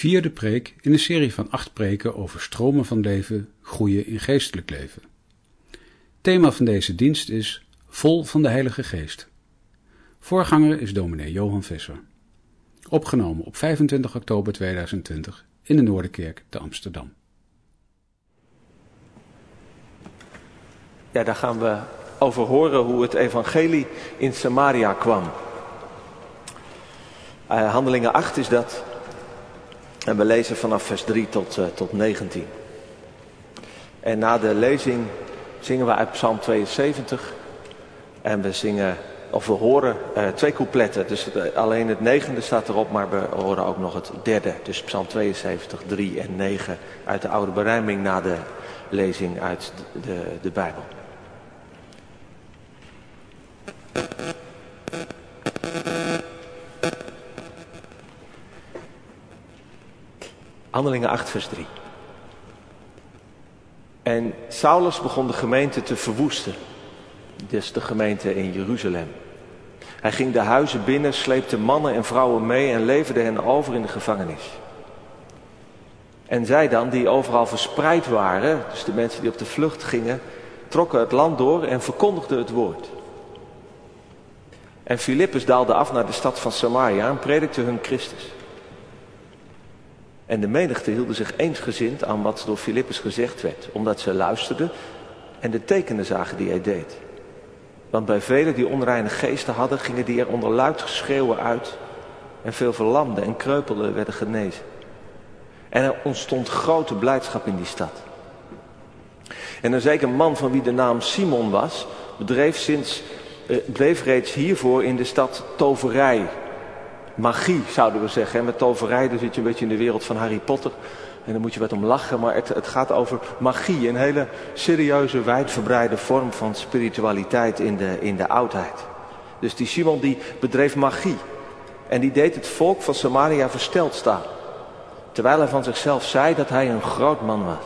vierde preek in een serie van acht preken over stromen van leven, groeien in geestelijk leven. Thema van deze dienst is Vol van de Heilige Geest. Voorganger is dominee Johan Visser. Opgenomen op 25 oktober 2020 in de Noorderkerk te Amsterdam. Ja, daar gaan we over horen hoe het evangelie in Samaria kwam. Uh, handelingen 8 is dat. En we lezen vanaf vers 3 tot, uh, tot 19. En na de lezing zingen we uit Psalm 72. En we zingen, of we horen uh, twee coupletten. Dus het, alleen het negende staat erop, maar we horen ook nog het derde. Dus Psalm 72, 3 en 9 uit de oude berijming na de lezing uit de, de Bijbel. Handelingen 8, vers 3. En Saulus begon de gemeente te verwoesten. Dus de gemeente in Jeruzalem. Hij ging de huizen binnen, sleepte mannen en vrouwen mee en leverde hen over in de gevangenis. En zij dan, die overal verspreid waren, dus de mensen die op de vlucht gingen, trokken het land door en verkondigden het woord. En Filippus daalde af naar de stad van Samaria en predikte hun Christus. En de menigte hielden zich eensgezind aan wat door Filippus gezegd werd, omdat ze luisterden en de tekenen zagen die hij deed. Want bij velen die onreine geesten hadden, gingen die er onder luid geschreeuwen uit en veel verlamden en kreupelden werden genezen. En er ontstond grote blijdschap in die stad. En een zeker man van wie de naam Simon was, bedreef, sinds, eh, bleef reeds hiervoor in de stad toverij magie, zouden we zeggen. En met toverij dan zit je een beetje in de wereld van Harry Potter. En dan moet je wat om lachen, maar het, het gaat over magie. Een hele serieuze, wijdverbreide vorm van spiritualiteit in de, in de oudheid. Dus die Simon die bedreef magie. En die deed het volk van Samaria versteld staan. Terwijl hij van zichzelf zei dat hij een groot man was.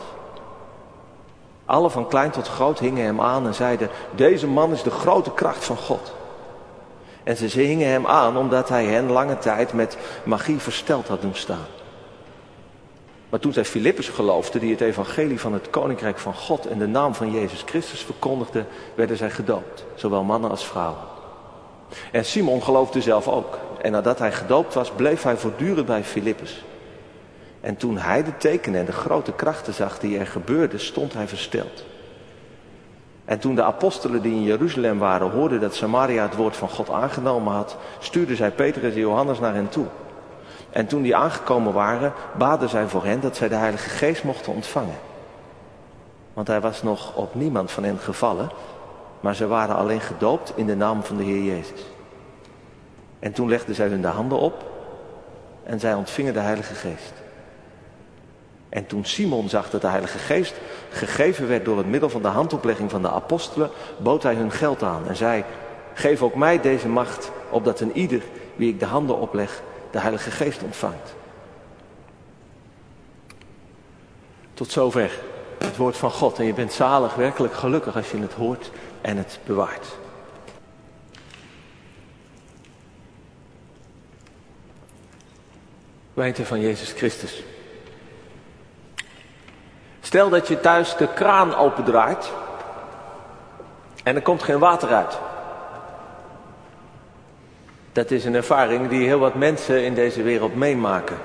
Alle van klein tot groot hingen hem aan en zeiden, deze man is de grote kracht van God. En ze hingen hem aan omdat hij hen lange tijd met magie versteld had doen staan. Maar toen zij Filippus geloofden, die het evangelie van het koninkrijk van God en de naam van Jezus Christus verkondigde, werden zij gedoopt, zowel mannen als vrouwen. En Simon geloofde zelf ook. En nadat hij gedoopt was, bleef hij voortdurend bij Filippus. En toen hij de tekenen en de grote krachten zag die er gebeurden, stond hij versteld. En toen de apostelen die in Jeruzalem waren hoorden dat Samaria het woord van God aangenomen had, stuurden zij Petrus en Johannes naar hen toe. En toen die aangekomen waren, baden zij voor hen dat zij de Heilige Geest mochten ontvangen. Want hij was nog op niemand van hen gevallen, maar ze waren alleen gedoopt in de naam van de Heer Jezus. En toen legden zij hun de handen op en zij ontvingen de Heilige Geest. En toen Simon zag dat de Heilige Geest gegeven werd door het middel van de handoplegging van de apostelen, bood hij hun geld aan en zei, geef ook mij deze macht, opdat een ieder wie ik de handen opleg, de Heilige Geest ontvangt. Tot zover het woord van God. En je bent zalig, werkelijk gelukkig als je het hoort en het bewaart. Wijnte van Jezus Christus. Stel dat je thuis de kraan opendraait en er komt geen water uit. Dat is een ervaring die heel wat mensen in deze wereld meemaken.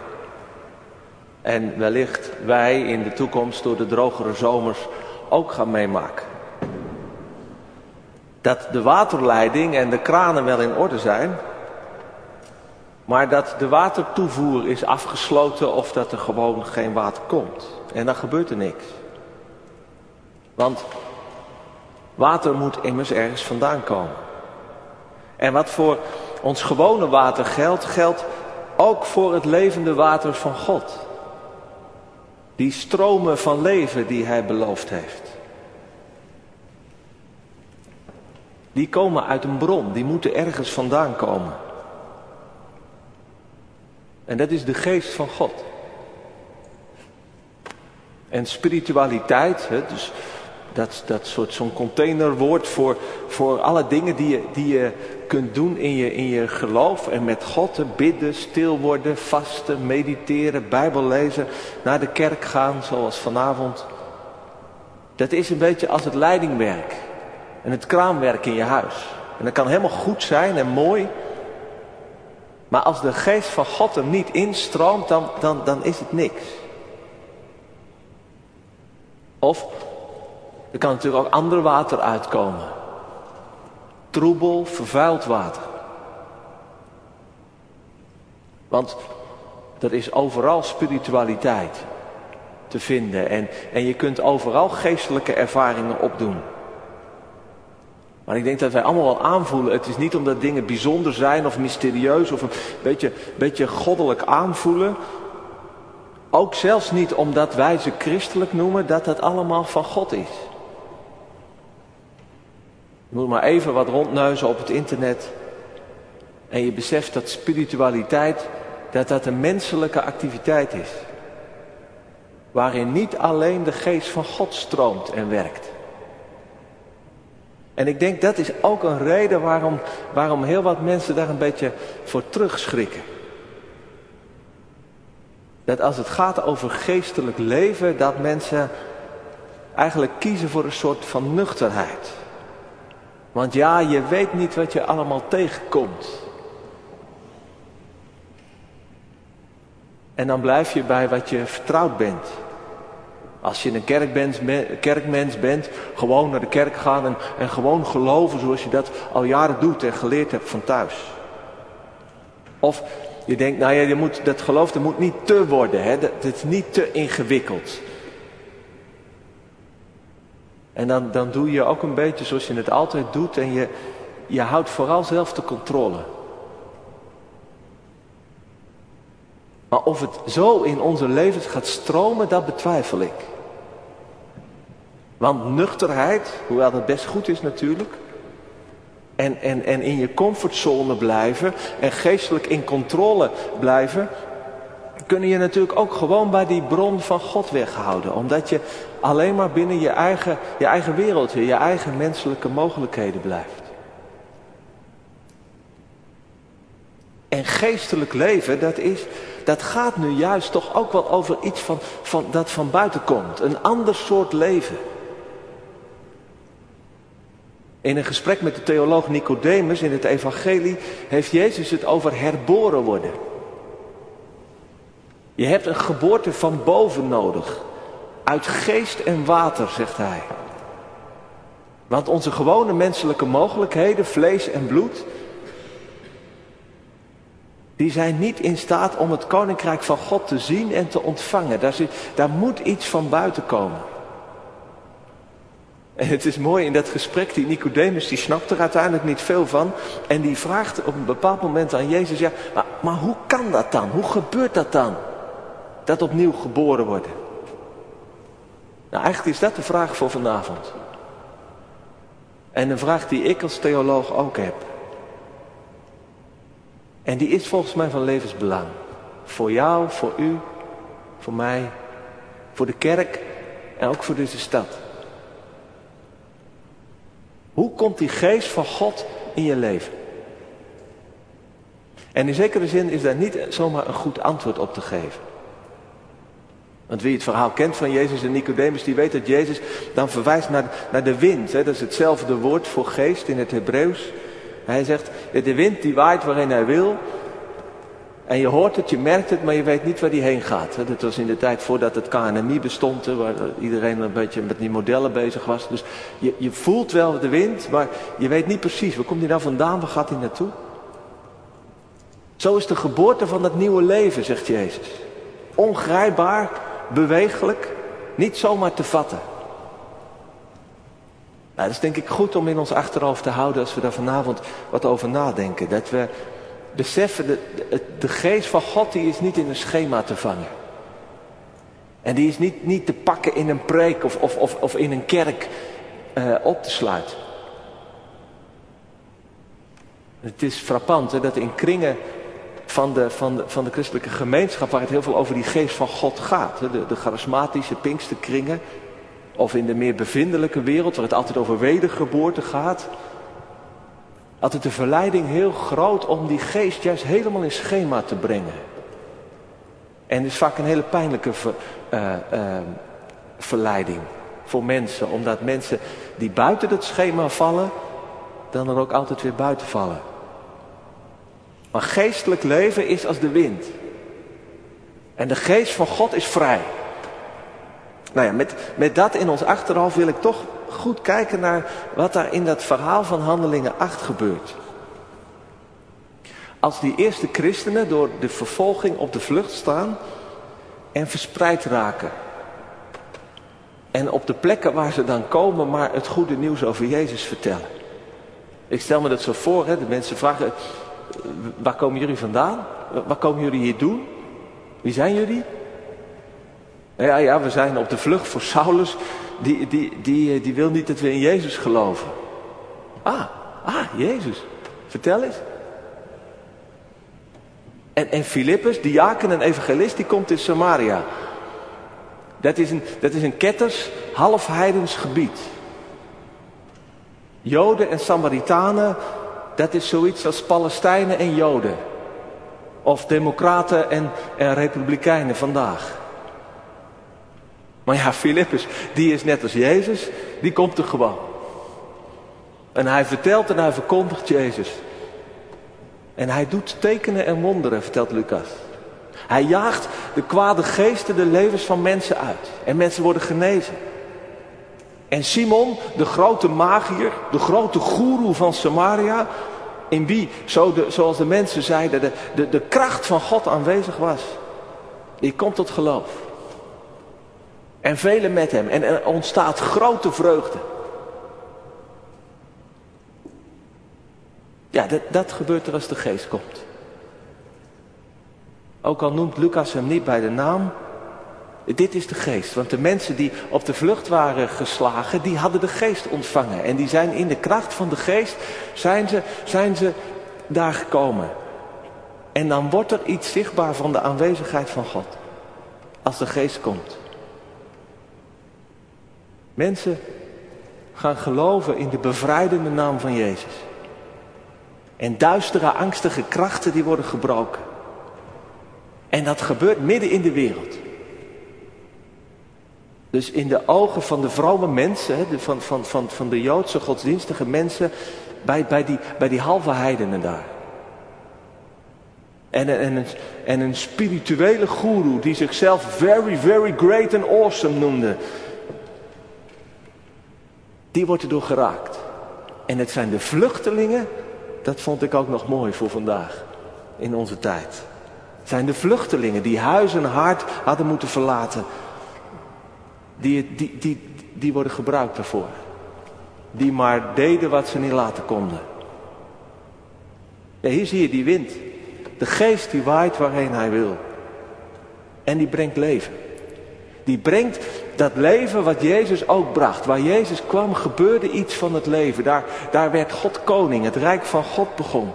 En wellicht wij in de toekomst door de drogere zomers ook gaan meemaken. Dat de waterleiding en de kranen wel in orde zijn, maar dat de watertoevoer is afgesloten of dat er gewoon geen water komt. En dan gebeurt er niks. Want water moet immers ergens vandaan komen. En wat voor ons gewone water geldt, geldt ook voor het levende water van God. Die stromen van leven die Hij beloofd heeft. Die komen uit een bron, die moeten ergens vandaan komen. En dat is de geest van God. En spiritualiteit, hè, dus dat, dat soort zo'n containerwoord voor, voor alle dingen die je, die je kunt doen in je, in je geloof en met God te bidden, stil worden, vasten, mediteren, Bijbel lezen, naar de kerk gaan zoals vanavond. Dat is een beetje als het leidingwerk en het kraamwerk in je huis. En dat kan helemaal goed zijn en mooi. Maar als de geest van God er niet instroomt, dan, dan, dan is het niks. Of er kan natuurlijk ook ander water uitkomen. Troebel, vervuild water. Want er is overal spiritualiteit te vinden. En, en je kunt overal geestelijke ervaringen opdoen. Maar ik denk dat wij allemaal wel aanvoelen. Het is niet omdat dingen bijzonder zijn of mysterieus of een beetje, beetje goddelijk aanvoelen. Ook zelfs niet omdat wij ze christelijk noemen, dat dat allemaal van God is. Je moet maar even wat rondneuzen op het internet. En je beseft dat spiritualiteit, dat dat een menselijke activiteit is. Waarin niet alleen de geest van God stroomt en werkt. En ik denk dat is ook een reden waarom, waarom heel wat mensen daar een beetje voor terugschrikken. Dat als het gaat over geestelijk leven, dat mensen eigenlijk kiezen voor een soort van nuchterheid. Want ja, je weet niet wat je allemaal tegenkomt. En dan blijf je bij wat je vertrouwd bent. Als je een kerkmens, kerkmens bent, gewoon naar de kerk gaan en, en gewoon geloven zoals je dat al jaren doet en geleerd hebt van thuis. Of je denkt, nou ja, je moet, dat geloof dat moet niet te worden, hè? Dat, is niet te ingewikkeld. En dan, dan doe je ook een beetje zoals je het altijd doet en je, je houdt vooral zelf de controle. Maar of het zo in onze levens gaat stromen, dat betwijfel ik. Want nuchterheid, hoewel dat best goed is natuurlijk, en, en, en in je comfortzone blijven en geestelijk in controle blijven, kunnen je natuurlijk ook gewoon bij die bron van God weghouden. Omdat je alleen maar binnen je eigen, je eigen wereldje, je eigen menselijke mogelijkheden blijft. En geestelijk leven, dat, is, dat gaat nu juist toch ook wel over iets van, van, dat van buiten komt. Een ander soort leven. In een gesprek met de theoloog Nicodemus in het evangelie heeft Jezus het over herboren worden. Je hebt een geboorte van boven nodig. Uit geest en water, zegt hij. Want onze gewone menselijke mogelijkheden, vlees en bloed, die zijn niet in staat om het koninkrijk van God te zien en te ontvangen. Daar, zit, daar moet iets van buiten komen. En het is mooi in dat gesprek, die Nicodemus, die snapt er uiteindelijk niet veel van. En die vraagt op een bepaald moment aan Jezus, ja, maar, maar hoe kan dat dan? Hoe gebeurt dat dan? Dat opnieuw geboren worden. Nou, eigenlijk is dat de vraag voor vanavond. En een vraag die ik als theoloog ook heb. En die is volgens mij van levensbelang. Voor jou, voor u, voor mij, voor de kerk en ook voor deze stad. Hoe komt die geest van God in je leven? En in zekere zin is daar niet zomaar een goed antwoord op te geven. Want wie het verhaal kent van Jezus en Nicodemus, die weet dat Jezus dan verwijst naar, naar de wind. Hè? Dat is hetzelfde woord voor geest in het Hebreeuws. Hij zegt, de wind die waait waarin hij wil. En je hoort het, je merkt het, maar je weet niet waar die heen gaat. Dat was in de tijd voordat het KNMI bestond, waar iedereen een beetje met die modellen bezig was. Dus je, je voelt wel de wind, maar je weet niet precies, waar komt die nou vandaan, waar gaat hij naartoe? Zo is de geboorte van dat nieuwe leven, zegt Jezus. Ongrijpbaar, bewegelijk, niet zomaar te vatten. Nou, dat is denk ik goed om in ons achterhoofd te houden als we daar vanavond wat over nadenken. Dat we beseffen, de, de, geest van God die is niet in een schema te vangen. En die is niet, niet te pakken in een preek of, of, of, of in een kerk uh, op te sluiten. Het is frappant hè, dat in kringen van de, van, de, van de christelijke gemeenschap, waar het heel veel over die geest van God gaat. Hè, de, de charismatische pinksterkringen, of in de meer bevindelijke wereld, waar het altijd over wedergeboorte gaat. Altijd de verleiding heel groot om die geest juist helemaal in schema te brengen. En het is vaak een hele pijnlijke uh, uh, verleiding voor mensen. Omdat mensen die buiten het schema vallen, dan er ook altijd weer buiten vallen. Maar geestelijk leven is als de wind. En de geest van God is vrij. Nou ja, met, met dat in ons achterhoofd wil ik toch goed kijken naar wat daar in dat verhaal van Handelingen 8 gebeurt. Als die eerste christenen door de vervolging op de vlucht staan en verspreid raken. En op de plekken waar ze dan komen maar het goede nieuws over Jezus vertellen. Ik stel me dat zo voor, hè, de mensen vragen, waar komen jullie vandaan? Waar komen jullie hier doen? Wie zijn jullie? Ja, ja, we zijn op de vlucht voor Saulus. Die, die, die, die wil niet dat we in Jezus geloven. Ah, ah, Jezus. Vertel eens. En, en Filippus, diaken en evangelist, die komt in Samaria. Dat is een, dat is een ketters, half heidens gebied. Joden en Samaritanen, dat is zoiets als Palestijnen en Joden. Of democraten en, en republikeinen vandaag. Maar ja, Filippus, die is net als Jezus, die komt er gewoon. En hij vertelt en hij verkondigt Jezus. En hij doet tekenen en wonderen, vertelt Lucas. Hij jaagt de kwade geesten de levens van mensen uit. En mensen worden genezen. En Simon, de grote magier, de grote goeroe van Samaria, in wie, zo de, zoals de mensen zeiden, de, de, de kracht van God aanwezig was, die komt tot geloof. En velen met hem. En er ontstaat grote vreugde. Ja, dat, dat gebeurt er als de geest komt. Ook al noemt Lucas hem niet bij de naam. Dit is de geest. Want de mensen die op de vlucht waren geslagen, die hadden de geest ontvangen. En die zijn in de kracht van de geest, zijn ze, zijn ze daar gekomen. En dan wordt er iets zichtbaar van de aanwezigheid van God. Als de geest komt. Mensen gaan geloven in de bevrijdende naam van Jezus. En duistere, angstige krachten die worden gebroken. En dat gebeurt midden in de wereld. Dus in de ogen van de vrome mensen, van, van, van, van de Joodse godsdienstige mensen, bij, bij, die, bij die halve heidenen daar. En, en, een, en een spirituele goeroe die zichzelf very, very great and awesome noemde. Die wordt erdoor geraakt. En het zijn de vluchtelingen, dat vond ik ook nog mooi voor vandaag, in onze tijd. Het zijn de vluchtelingen die huis en hart hadden moeten verlaten. Die, die, die, die worden gebruikt daarvoor. Die maar deden wat ze niet laten konden. Ja, hier zie je die wind. De geest die waait waarheen hij wil. En die brengt leven. Die brengt dat leven wat Jezus ook bracht. Waar Jezus kwam gebeurde iets van het leven. Daar, daar werd God koning. Het rijk van God begon.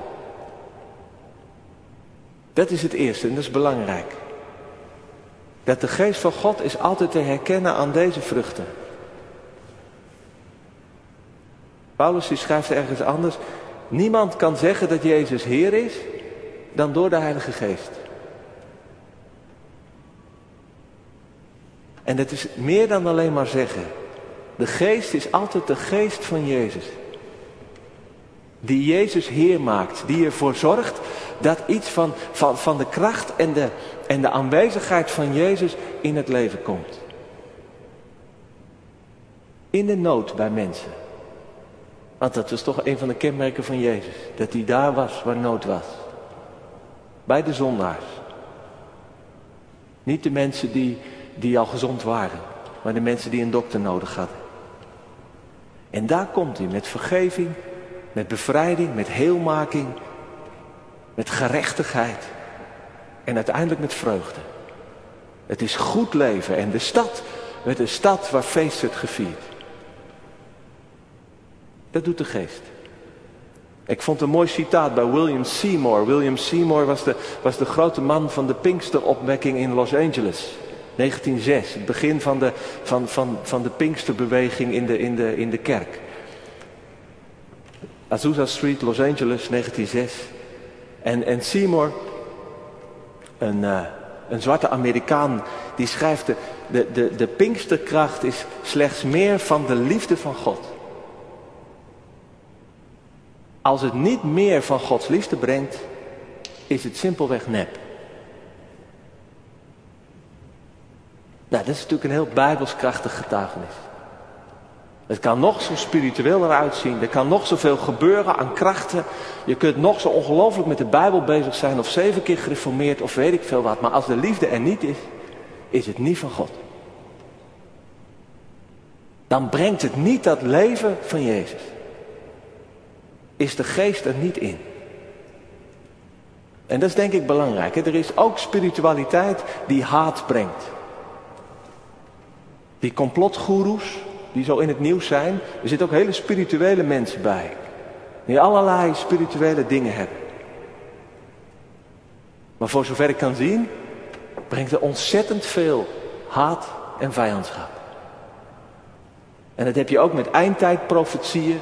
Dat is het eerste en dat is belangrijk. Dat de geest van God is altijd te herkennen aan deze vruchten. Paulus schrijft ergens anders. Niemand kan zeggen dat Jezus Heer is dan door de Heilige Geest. En dat is meer dan alleen maar zeggen. De geest is altijd de geest van Jezus. Die Jezus Heer maakt. Die ervoor zorgt dat iets van, van, van de kracht en de, en de aanwezigheid van Jezus in het leven komt. In de nood bij mensen. Want dat is toch een van de kenmerken van Jezus. Dat hij daar was waar nood was. Bij de zondaars. Niet de mensen die, die al gezond waren. Maar de mensen die een dokter nodig hadden. En daar komt hij met vergeving, met bevrijding, met heelmaking, met gerechtigheid en uiteindelijk met vreugde. Het is goed leven en de stad werd een stad waar feest werd gevierd. Dat doet de geest. Ik vond een mooi citaat bij William Seymour. William Seymour was de, was de grote man van de Pinksteropwekking in Los Angeles. 1906, het begin van de, van, van, van de Pinksterbeweging in de, in, de, in de kerk. Azusa Street, Los Angeles, 1906. En, en Seymour, een, uh, een zwarte Amerikaan, die schrijft... De, de, de Pinksterkracht is slechts meer van de liefde van God. Als het niet meer van Gods liefde brengt, is het simpelweg nep. Nou, dat is natuurlijk een heel bijbelskrachtig getuigenis. Het kan nog zo spiritueel eruit zien. Er kan nog zoveel gebeuren aan krachten. Je kunt nog zo ongelooflijk met de Bijbel bezig zijn. Of zeven keer gereformeerd of weet ik veel wat. Maar als de liefde er niet is, is het niet van God. Dan brengt het niet dat leven van Jezus. Is de geest er niet in. En dat is denk ik belangrijk. Er is ook spiritualiteit die haat brengt. Die complotgoeroes, die zo in het nieuws zijn. Er zitten ook hele spirituele mensen bij. Die allerlei spirituele dingen hebben. Maar voor zover ik kan zien, brengt er ontzettend veel haat en vijandschap. En dat heb je ook met eindtijdprofetieën.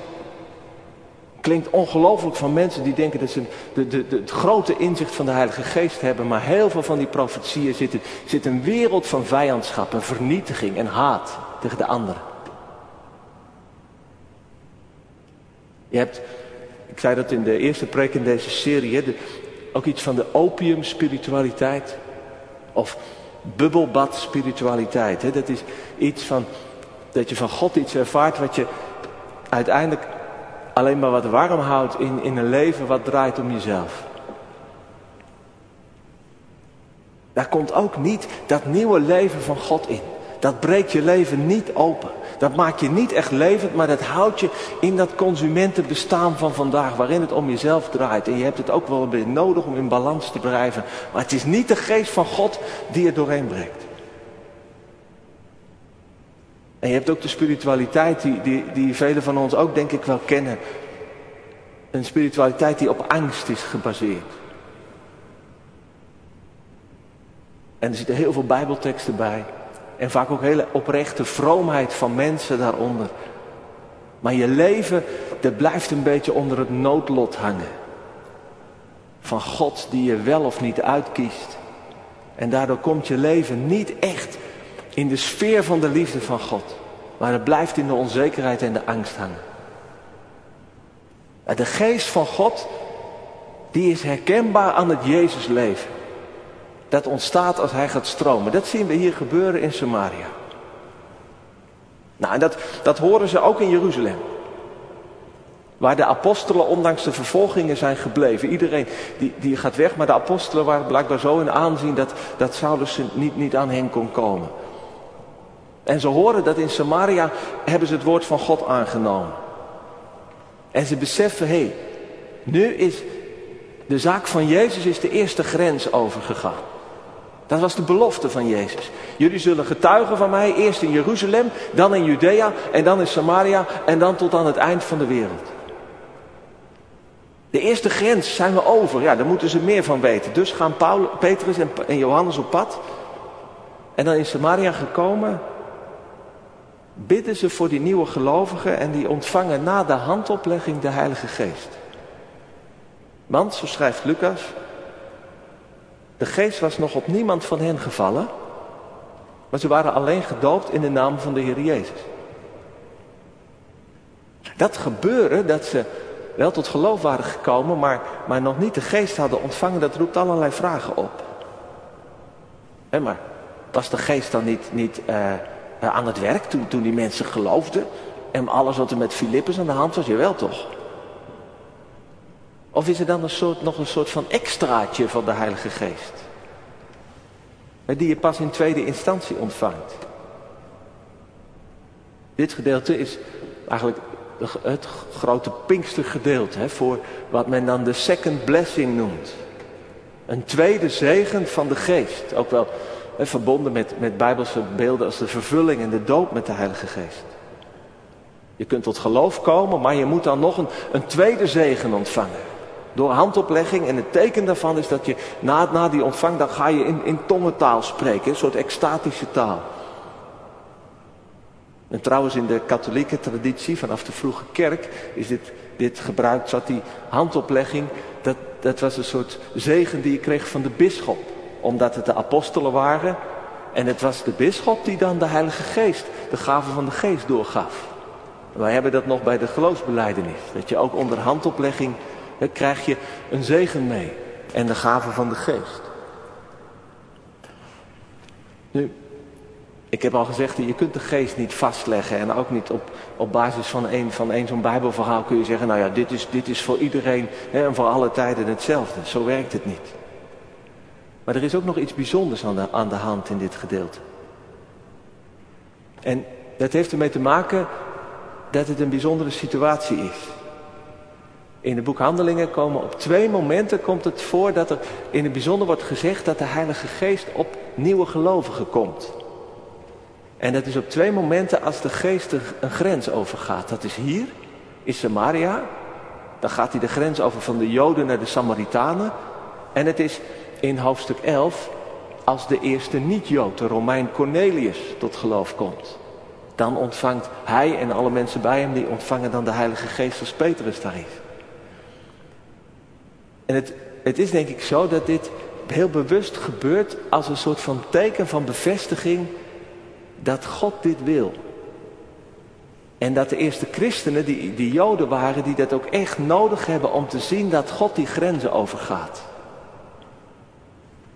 Klinkt ongelooflijk van mensen die denken dat ze de, de, de, het grote inzicht van de Heilige Geest hebben. Maar heel veel van die profetieën zit, zit een wereld van vijandschap en vernietiging en haat tegen de anderen. Je hebt, ik zei dat in de eerste preek in deze serie, ook iets van de opium-spiritualiteit. Of bubbelbad-spiritualiteit. Hè? Dat is iets van, dat je van God iets ervaart wat je uiteindelijk alleen maar wat warm houdt in, in een leven wat draait om jezelf. Daar komt ook niet dat nieuwe leven van God in. Dat breekt je leven niet open. Dat maakt je niet echt levend, maar dat houdt je in dat consumentenbestaan van vandaag, waarin het om jezelf draait. En je hebt het ook wel een beetje nodig om in balans te blijven. Maar het is niet de geest van God die er doorheen breekt. En je hebt ook de spiritualiteit die, die, die velen van ons ook denk ik wel kennen. Een spiritualiteit die op angst is gebaseerd. En er zitten heel veel bijbelteksten bij. En vaak ook hele oprechte vroomheid van mensen daaronder. Maar je leven, dat blijft een beetje onder het noodlot hangen. Van God die je wel of niet uitkiest. En daardoor komt je leven niet echt in de sfeer van de liefde van God. Maar het blijft in de onzekerheid en de angst hangen. De geest van God, die is herkenbaar aan het Jezusleven. Dat ontstaat als hij gaat stromen. Dat zien we hier gebeuren in Samaria. Nou, en dat, dat horen ze ook in Jeruzalem. Waar de apostelen ondanks de vervolgingen zijn gebleven. Iedereen die, die gaat weg, maar de apostelen waren blijkbaar zo in aanzien dat, dat Saulus niet, niet aan hen kon komen. En ze horen dat in Samaria hebben ze het woord van God aangenomen. En ze beseffen, hé, hey, nu is de zaak van Jezus is de eerste grens overgegaan. Dat was de belofte van Jezus. Jullie zullen getuigen van mij, eerst in Jeruzalem, dan in Judea en dan in Samaria en dan tot aan het eind van de wereld. De eerste grens zijn we over, ja, daar moeten ze meer van weten. Dus gaan Paul, Petrus en, en Johannes op pad. En dan in Samaria gekomen, bidden ze voor die nieuwe gelovigen en die ontvangen na de handoplegging de Heilige Geest. Want, zo schrijft Lucas, de geest was nog op niemand van hen gevallen, maar ze waren alleen gedoopt in de naam van de Heer Jezus. Dat gebeuren, dat ze wel tot geloof waren gekomen, maar, maar nog niet de geest hadden ontvangen, dat roept allerlei vragen op. Maar was de geest dan niet, niet uh, aan het werk toen, toen die mensen geloofden? En alles wat er met Filippus aan de hand was, jawel toch? Of is er dan een soort, nog een soort van extraatje van de Heilige Geest? Die je pas in tweede instantie ontvangt. Dit gedeelte is eigenlijk het grote Pinkstergedeelte hè, voor wat men dan de second blessing noemt. Een tweede zegen van de geest. Ook wel verbonden met, met bijbelse beelden als de vervulling en de doop met de Heilige Geest. Je kunt tot geloof komen, maar je moet dan nog een, een tweede zegen ontvangen. Door handoplegging. En het teken daarvan is dat je na, na die ontvang, dan ga je in, in tongentaal spreken. Een soort extatische taal. En trouwens in de katholieke traditie vanaf de vroege kerk is dit, dit gebruikt, zat die handoplegging, dat, dat was een soort zegen die je kreeg van de bisschop. Omdat het de apostelen waren en het was de bisschop die dan de Heilige Geest, de gave van de Geest doorgaf. Wij hebben dat nog bij de geloofsbeleidenis. Dat je ook onder handoplegging, dan krijg je een zegen mee. En de gave van de Geest. Nu, ik heb al gezegd, je kunt de geest niet vastleggen. En ook niet op, op basis van een, van zo'n bijbelverhaal kun je zeggen, nou ja, dit is, dit is voor iedereen hè, en voor alle tijden hetzelfde. Zo werkt het niet. Maar er is ook nog iets bijzonders aan de, aan de hand in dit gedeelte. En dat heeft ermee te maken dat het een bijzondere situatie is. In het boek Handelingen komen op twee momenten komt het voor dat er in het bijzonder wordt gezegd dat de Heilige Geest op nieuwe gelovigen komt. En dat is op twee momenten als de geest een grens overgaat. Dat is hier, in Samaria. Dan gaat hij de grens over van de Joden naar de Samaritanen. En het is in hoofdstuk 11 als de eerste niet-Jood, de Romein Cornelius, tot geloof komt. Dan ontvangt hij en alle mensen bij hem, die ontvangen dan de Heilige Geest als Petrus daar is. En het, het is denk ik zo dat dit heel bewust gebeurt als een soort van teken van bevestiging dat God dit wil. En dat de eerste christenen, die, die joden waren, die dat ook echt nodig hebben om te zien dat God die grenzen overgaat.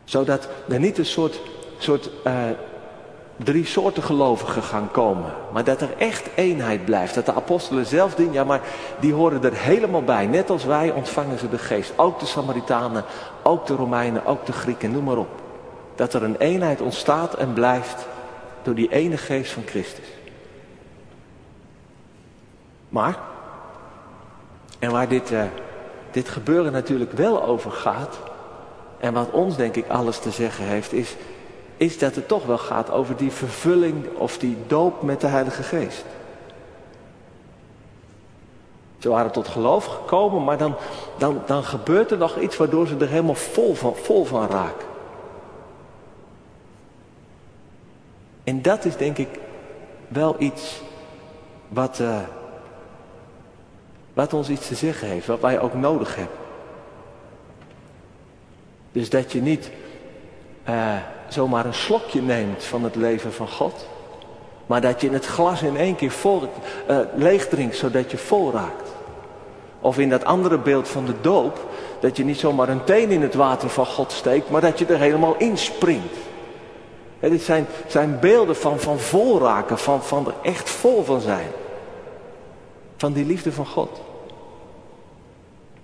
Zodat er niet een soort, soort uh, drie soorten gelovigen gaan komen. Maar dat er echt eenheid blijft. Dat de apostelen zelf doen, ja maar die horen er helemaal bij. Net als wij ontvangen ze de geest. Ook de Samaritanen, ook de Romeinen, ook de Grieken, noem maar op. Dat er een eenheid ontstaat en blijft door die ene geest van Christus. Maar, en waar dit, uh, dit gebeuren natuurlijk wel over gaat, en wat ons denk ik alles te zeggen heeft, is, is dat het toch wel gaat over die vervulling of die doop met de Heilige Geest. Ze waren tot geloof gekomen, maar dan, dan, dan gebeurt er nog iets waardoor ze er helemaal vol van, vol van raken. En dat is denk ik wel iets wat, uh, wat ons iets te zeggen heeft, wat wij ook nodig hebben. Dus dat je niet uh, zomaar een slokje neemt van het leven van God, maar dat je het glas in één keer vol, uh, leeg drinkt zodat je vol raakt. Of in dat andere beeld van de doop, dat je niet zomaar een teen in het water van God steekt, maar dat je er helemaal in springt. Dit zijn, zijn beelden van, van vol raken, van, van er echt vol van zijn. Van die liefde van God.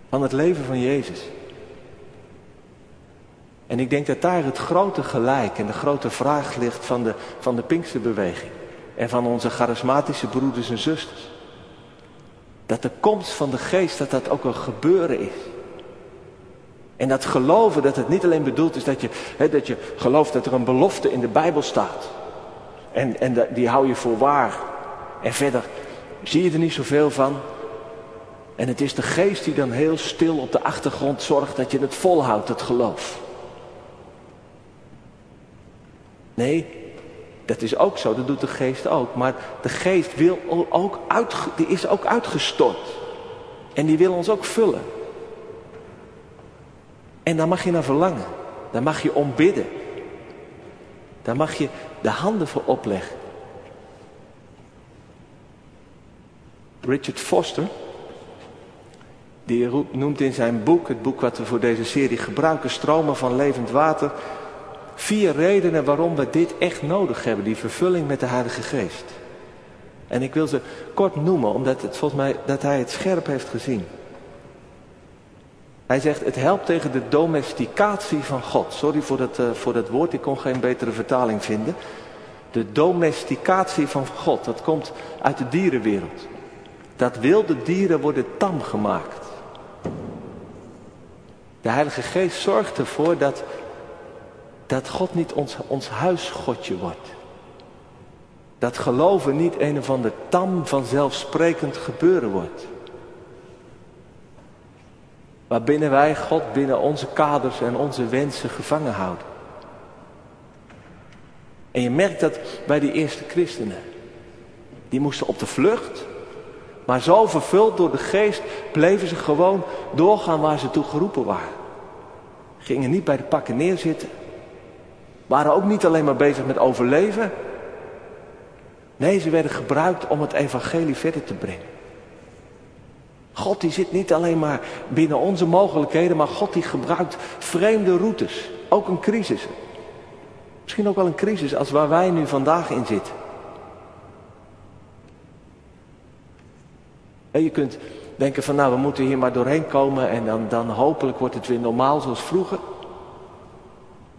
Van het leven van Jezus. En ik denk dat daar het grote gelijk en de grote vraag ligt van de, van de Pinksterbeweging. En van onze charismatische broeders en zusters. Dat de komst van de geest, dat dat ook een gebeuren is. En dat geloven, dat het niet alleen bedoeld is dat je, hè, dat je gelooft dat er een belofte in de Bijbel staat. En, en die hou je voor waar. En verder zie je er niet zoveel van. En het is de geest die dan heel stil op de achtergrond zorgt dat je het volhoudt, het geloof. Nee, dat is ook zo, dat doet de geest ook. Maar de geest wil ook uit, die is ook uitgestort. En die wil ons ook vullen. En daar mag je naar verlangen. Daar mag je om bidden. Daar mag je de handen voor opleggen. Richard Foster, die noemt in zijn boek, het boek wat we voor deze serie gebruiken, Stromen van levend water, vier redenen waarom we dit echt nodig hebben, die vervulling met de Heilige Geest. En ik wil ze kort noemen, omdat het volgens mij dat hij het scherp heeft gezien. Hij zegt, het helpt tegen de domesticatie van God. Sorry voor dat, uh, voor dat woord, ik kon geen betere vertaling vinden. De domesticatie van God, dat komt uit de dierenwereld. Dat wilde dieren worden tam gemaakt. De Heilige Geest zorgt ervoor dat, dat God niet ons, ons huisgodje wordt. Dat geloven niet een of ander tam vanzelfsprekend gebeuren wordt. Waarbinnen wij God binnen onze kaders en onze wensen gevangen houden. En je merkt dat bij die eerste christenen. Die moesten op de vlucht. Maar zo vervuld door de geest bleven ze gewoon doorgaan waar ze toe geroepen waren. Gingen niet bij de pakken neerzitten. Waren ook niet alleen maar bezig met overleven. Nee, ze werden gebruikt om het evangelie verder te brengen. God die zit niet alleen maar binnen onze mogelijkheden, maar God die gebruikt vreemde routes. Ook een crisis. Misschien ook wel een crisis als waar wij nu vandaag in zitten. En je kunt denken van nou we moeten hier maar doorheen komen en dan, dan hopelijk wordt het weer normaal zoals vroeger.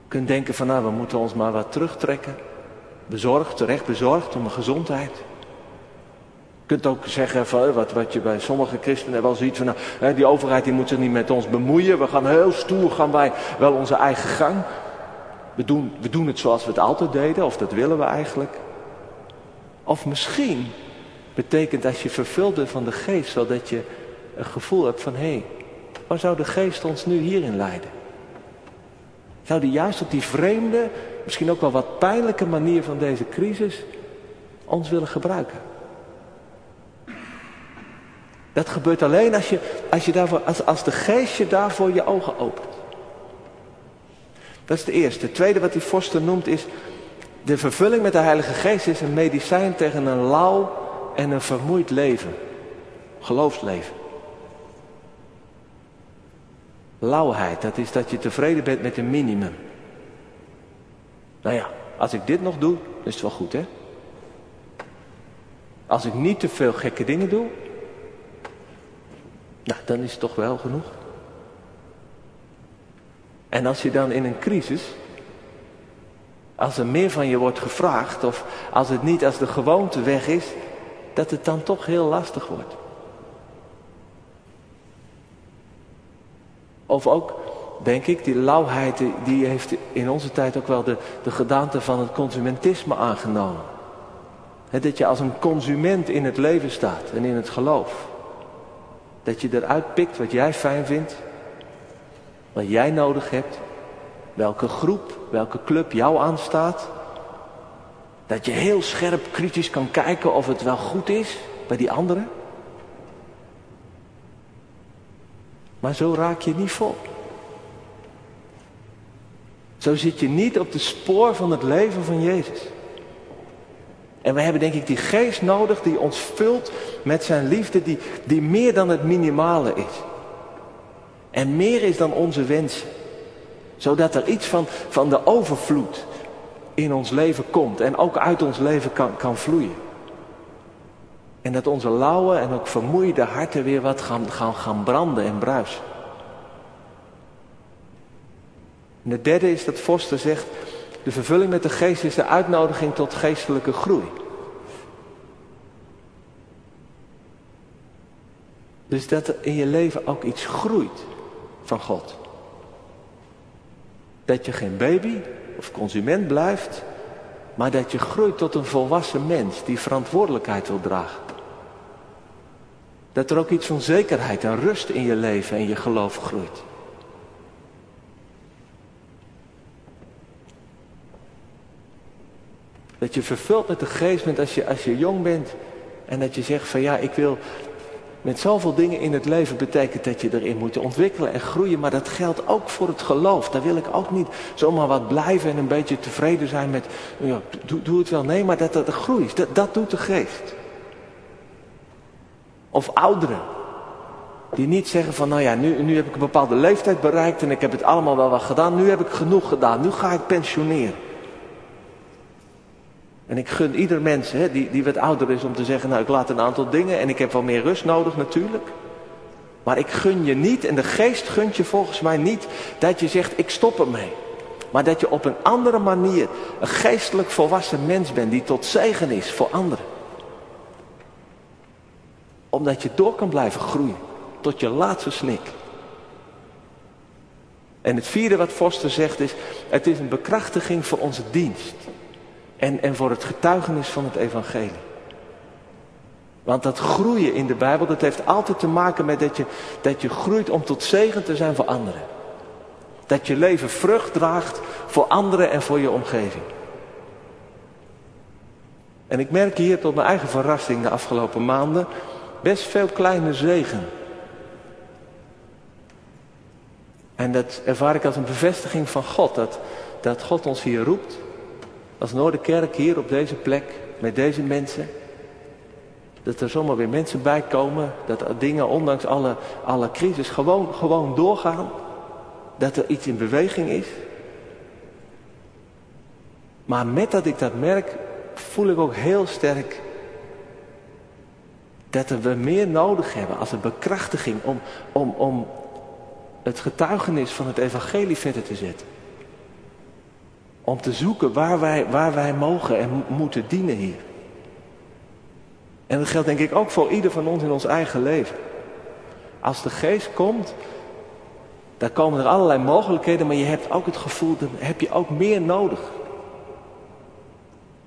Kunt denken van nou we moeten ons maar wat terugtrekken. Bezorgd, terecht bezorgd om de gezondheid. Je kunt ook zeggen, van, wat, wat je bij sommige christenen wel ziet, van nou, die overheid die moet zich niet met ons bemoeien. We gaan heel stoer, gaan wij wel onze eigen gang. We doen, we doen het zoals we het altijd deden, of dat willen we eigenlijk. Of misschien betekent als je vervuld bent van de geest, wel dat je een gevoel hebt van, hé, hey, waar zou de geest ons nu hierin leiden? Zou die juist op die vreemde, misschien ook wel wat pijnlijke manier van deze crisis ons willen gebruiken? Dat gebeurt alleen als, je, als, je daarvoor, als, als de geest je daarvoor je ogen opent. Dat is het eerste. Het tweede wat die Foster noemt is... de vervulling met de Heilige Geest is een medicijn tegen een lauw en een vermoeid leven. Geloofsleven. Lauwheid, dat is dat je tevreden bent met een minimum. Nou ja, als ik dit nog doe, is het wel goed hè. Als ik niet te veel gekke dingen doe, nou, dan is het toch wel genoeg. En als je dan in een crisis, als er meer van je wordt gevraagd, of als het niet als de gewoonte weg is, dat het dan toch heel lastig wordt. Of ook, denk ik, die lauwheid, die heeft in onze tijd ook wel de, de gedaante van het consumentisme aangenomen. dat je als een consument in het leven staat en in het geloof. Dat je eruit pikt wat jij fijn vindt. Wat jij nodig hebt. Welke groep, welke club jou aanstaat. Dat je heel scherp kritisch kan kijken of het wel goed is bij die anderen. Maar zo raak je niet vol. Zo zit je niet op de spoor van het leven van Jezus. En we hebben denk ik die geest nodig die ons vult met zijn liefde die, die meer dan het minimale is. En meer is dan onze wensen. Zodat er iets van, van de overvloed in ons leven komt en ook uit ons leven kan, kan vloeien. En dat onze lauwe en ook vermoeide harten weer wat gaan, gaan, gaan branden en bruisen. En het derde is dat Foster zegt, de vervulling met de geest is de uitnodiging tot geestelijke groei. Dus dat er in je leven ook iets groeit van God. Dat je geen baby of consument blijft, maar dat je groeit tot een volwassen mens die verantwoordelijkheid wil dragen. Dat er ook iets van zekerheid en rust in je leven en je geloof groeit. Dat je vervuld met de geest bent als je, als je jong bent. En dat je zegt van ja, ik wil met zoveel dingen in het leven betekent dat je erin moet ontwikkelen en groeien. Maar dat geldt ook voor het geloof. Daar wil ik ook niet zomaar wat blijven en een beetje tevreden zijn met, ja, doe, doe het wel. Nee, maar dat dat groeit. Dat, dat doet de geest. Of ouderen. Die niet zeggen van, nou ja, nu, nu heb ik een bepaalde leeftijd bereikt en ik heb het allemaal wel wat gedaan. Nu heb ik genoeg gedaan. Nu ga ik pensioneren. En ik gun ieder mens hè, die, die wat ouder is om te zeggen, nou ik laat een aantal dingen en ik heb wel meer rust nodig natuurlijk. Maar ik gun je niet, en de geest gunt je volgens mij niet, dat je zegt ik stop ermee. Maar dat je op een andere manier een geestelijk volwassen mens bent die tot zegen is voor anderen. Omdat je door kan blijven groeien tot je laatste snik. En het vierde wat Foster zegt is, het is een bekrachtiging voor onze dienst. En, en voor het getuigenis van het evangelie. Want dat groeien in de Bijbel, dat heeft altijd te maken met dat je, dat je groeit om tot zegen te zijn voor anderen. Dat je leven vrucht draagt voor anderen en voor je omgeving. En ik merk hier tot mijn eigen verrassing de afgelopen maanden best veel kleine zegen. En dat ervaar ik als een bevestiging van God. Dat, dat God ons hier roept. Als Noorderkerk hier op deze plek. Met deze mensen. Dat er zomaar weer mensen bij komen. Dat dingen ondanks alle, alle crisis gewoon, gewoon doorgaan. Dat er iets in beweging is. Maar met dat ik dat merk, voel ik ook heel sterk dat we meer nodig hebben als een bekrachtiging om, om, om het getuigenis van het evangelie verder te zetten. Om te zoeken waar wij, waar wij mogen en moeten dienen hier. En dat geldt denk ik ook voor ieder van ons in ons eigen leven. Als de geest komt, dan komen er allerlei mogelijkheden, maar je hebt ook het gevoel, dan heb je ook meer nodig.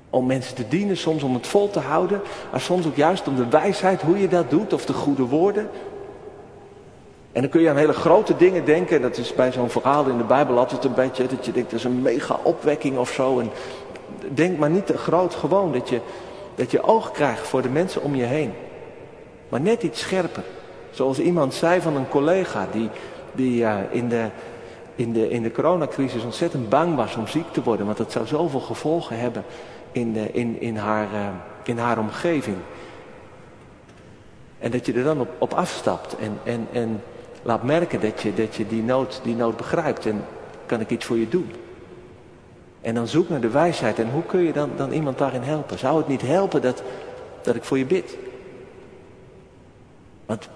Om mensen te dienen, soms om het vol te houden, maar soms ook juist om de wijsheid, hoe je dat doet, of de goede woorden. En dan kun je aan hele grote dingen denken. Dat is bij zo'n verhaal in de Bijbel altijd een beetje dat je denkt, dat is een mega opwekking of zo. En denk maar niet te groot, gewoon dat je, dat je oog krijgt voor de mensen om je heen. Maar net iets scherper. Zoals iemand zei van een collega die, die uh, in, de, in, de, in de coronacrisis ontzettend bang was om ziek te worden. Want dat zou zoveel gevolgen hebben in, de, in, in, haar, uh, in haar omgeving. En dat je er dan op, op afstapt en, en, en laat merken dat je, dat je die, nood, die nood begrijpt. En kan ik iets voor je doen? En dan zoek naar de wijsheid. En hoe kun je dan, dan iemand daarin helpen? Zou het niet helpen dat, dat ik voor je bid? Want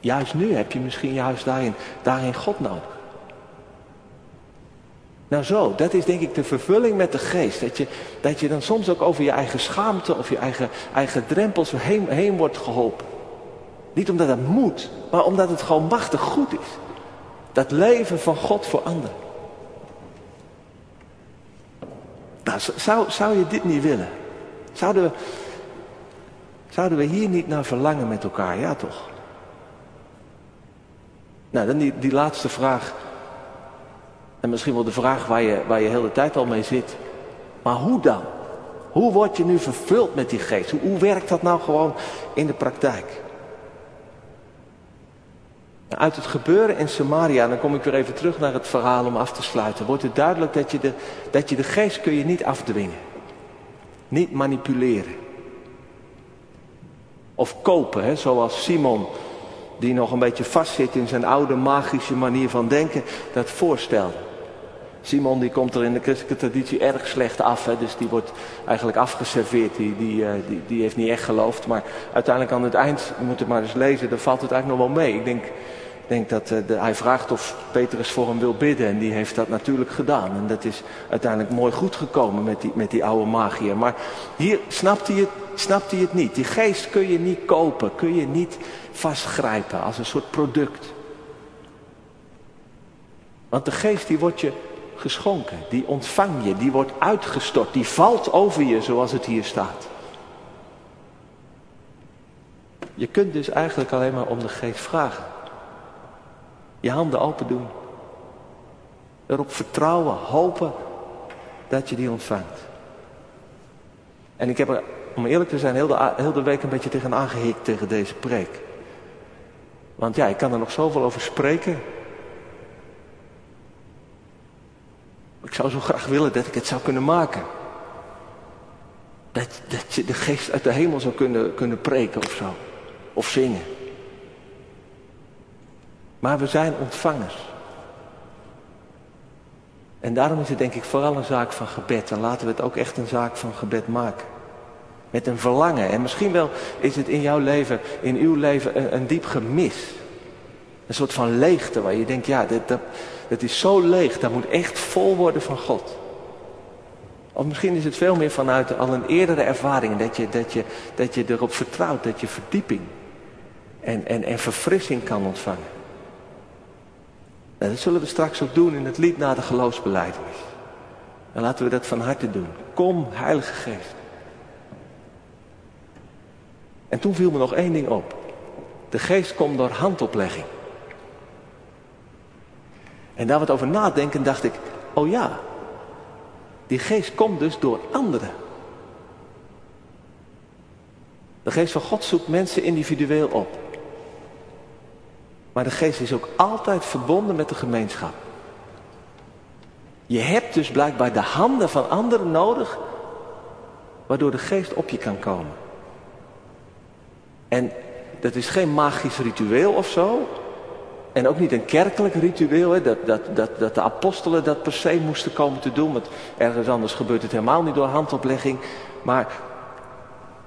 juist nu heb je misschien juist daarin, daarin God nodig. Nou zo, dat is denk ik de vervulling met de geest. Dat je, dat je dan soms ook over je eigen schaamte of je eigen, eigen drempels heen, heen wordt geholpen. Niet omdat het moet, maar omdat het gewoon machtig goed is. Dat leven van God voor anderen. Nou, zou, zou je dit niet willen? Zouden we, zouden we hier niet naar verlangen met elkaar? Ja, toch? Nou, dan die, die laatste vraag. En misschien wel de vraag waar je, waar je heel de tijd al mee zit. Maar hoe dan? Hoe word je nu vervuld met die geest? Hoe, hoe werkt dat nou gewoon in de praktijk? Uit het gebeuren in Samaria, dan kom ik weer even terug naar het verhaal om af te sluiten, wordt het duidelijk dat je de, dat je de geest kun je niet afdwingen. Niet manipuleren. Of kopen, hè, zoals Simon, die nog een beetje vastzit in zijn oude magische manier van denken, dat voorstelde. Simon die komt er in de christelijke traditie erg slecht af. Hè, dus die wordt eigenlijk afgeserveerd. Die, die, uh, die, die heeft niet echt geloofd. Maar uiteindelijk aan het eind, je moet het maar eens lezen, dan valt het eigenlijk nog wel mee. Ik denk, denk dat de, hij vraagt of Petrus voor hem wil bidden. En die heeft dat natuurlijk gedaan. En dat is uiteindelijk mooi goed gekomen met die, met die oude magier. Maar hier snapt hij, het, hij het niet. Die geest kun je niet kopen. Kun je niet vastgrijpen als een soort product. Want de geest die wordt je geschonken. Die ontvang je, die wordt uitgestort, die valt over je zoals het hier staat. Je kunt dus eigenlijk alleen maar om de geest vragen. Je handen open doen. Erop vertrouwen, hopen dat je die ontvangt. En ik heb er, om eerlijk te zijn, heel de, heel de week een beetje tegen aangehikt tegen deze preek. Want ja, ik kan er nog zoveel over spreken. Ik zou zo graag willen dat ik het zou kunnen maken. Dat, dat je de geest uit de hemel zou kunnen, kunnen preken of zo. Of zingen. Maar we zijn ontvangers. En daarom is het denk ik vooral een zaak van gebed. En laten we het ook echt een zaak van gebed maken. Met een verlangen. En misschien wel is het in jouw leven, in uw leven, een, diep gemis. Een soort van leegte waar je denkt, ja, dit, dat, dat is zo leeg, dat moet echt vol worden van God. Of misschien is het veel meer vanuit al een eerdere ervaring, dat je, dat je, dat je erop vertrouwt, dat je verdieping en, en, en verfrissing kan ontvangen. Nou, dat zullen we straks ook doen in het lied na de geloofsbelijdenis. En laten we dat van harte doen. Kom, Heilige Geest. En toen viel me nog één ding op. De geest komt door handoplegging. En daar wat over nadenken dacht ik, oh ja, die geest komt dus door anderen. De geest van God zoekt mensen individueel op. Maar de geest is ook altijd verbonden met de gemeenschap. Je hebt dus blijkbaar de handen van anderen nodig, waardoor de geest op je kan komen. En dat is geen magisch ritueel of zo. En ook niet een kerkelijk ritueel, hè, dat, dat, dat, dat de apostelen dat per se moesten komen te doen. Want ergens anders gebeurt het helemaal niet door handoplegging. Maar,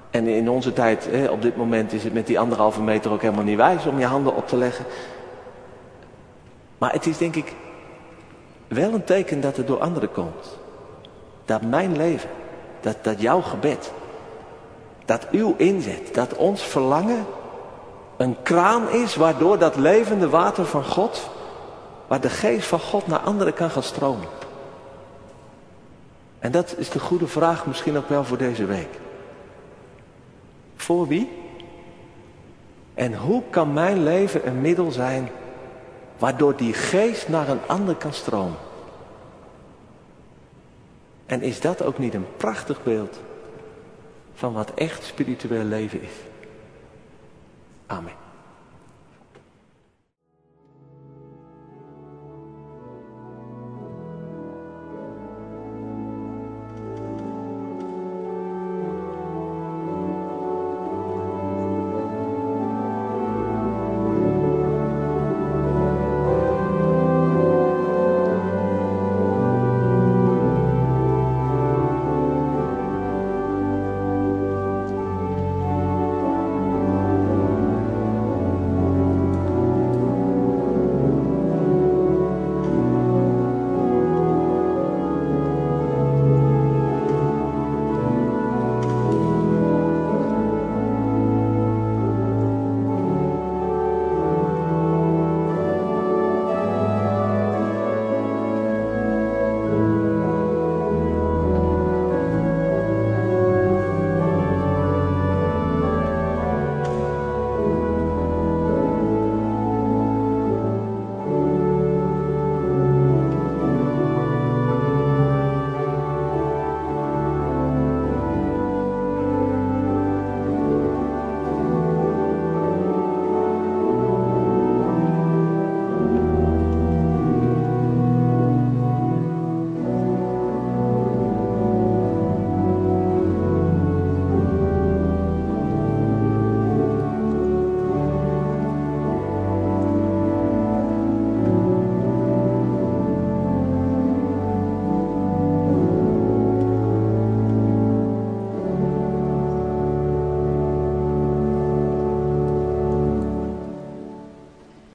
en in onze tijd, hè, op dit moment is het met die anderhalve meter ook helemaal niet wijs om je handen op te leggen. Maar het is denk ik wel een teken dat het door anderen komt. Dat mijn leven, dat, dat jouw gebed, dat uw inzet, dat ons verlangen een kraan is waardoor dat levende water van God, waar de geest van God naar anderen kan gaan stromen. En dat is de goede vraag misschien ook wel voor deze week. Voor wie? En hoe kan mijn leven een middel zijn waardoor die geest naar een ander kan stromen? En is dat ook niet een prachtig beeld van wat echt spiritueel leven is? Amen.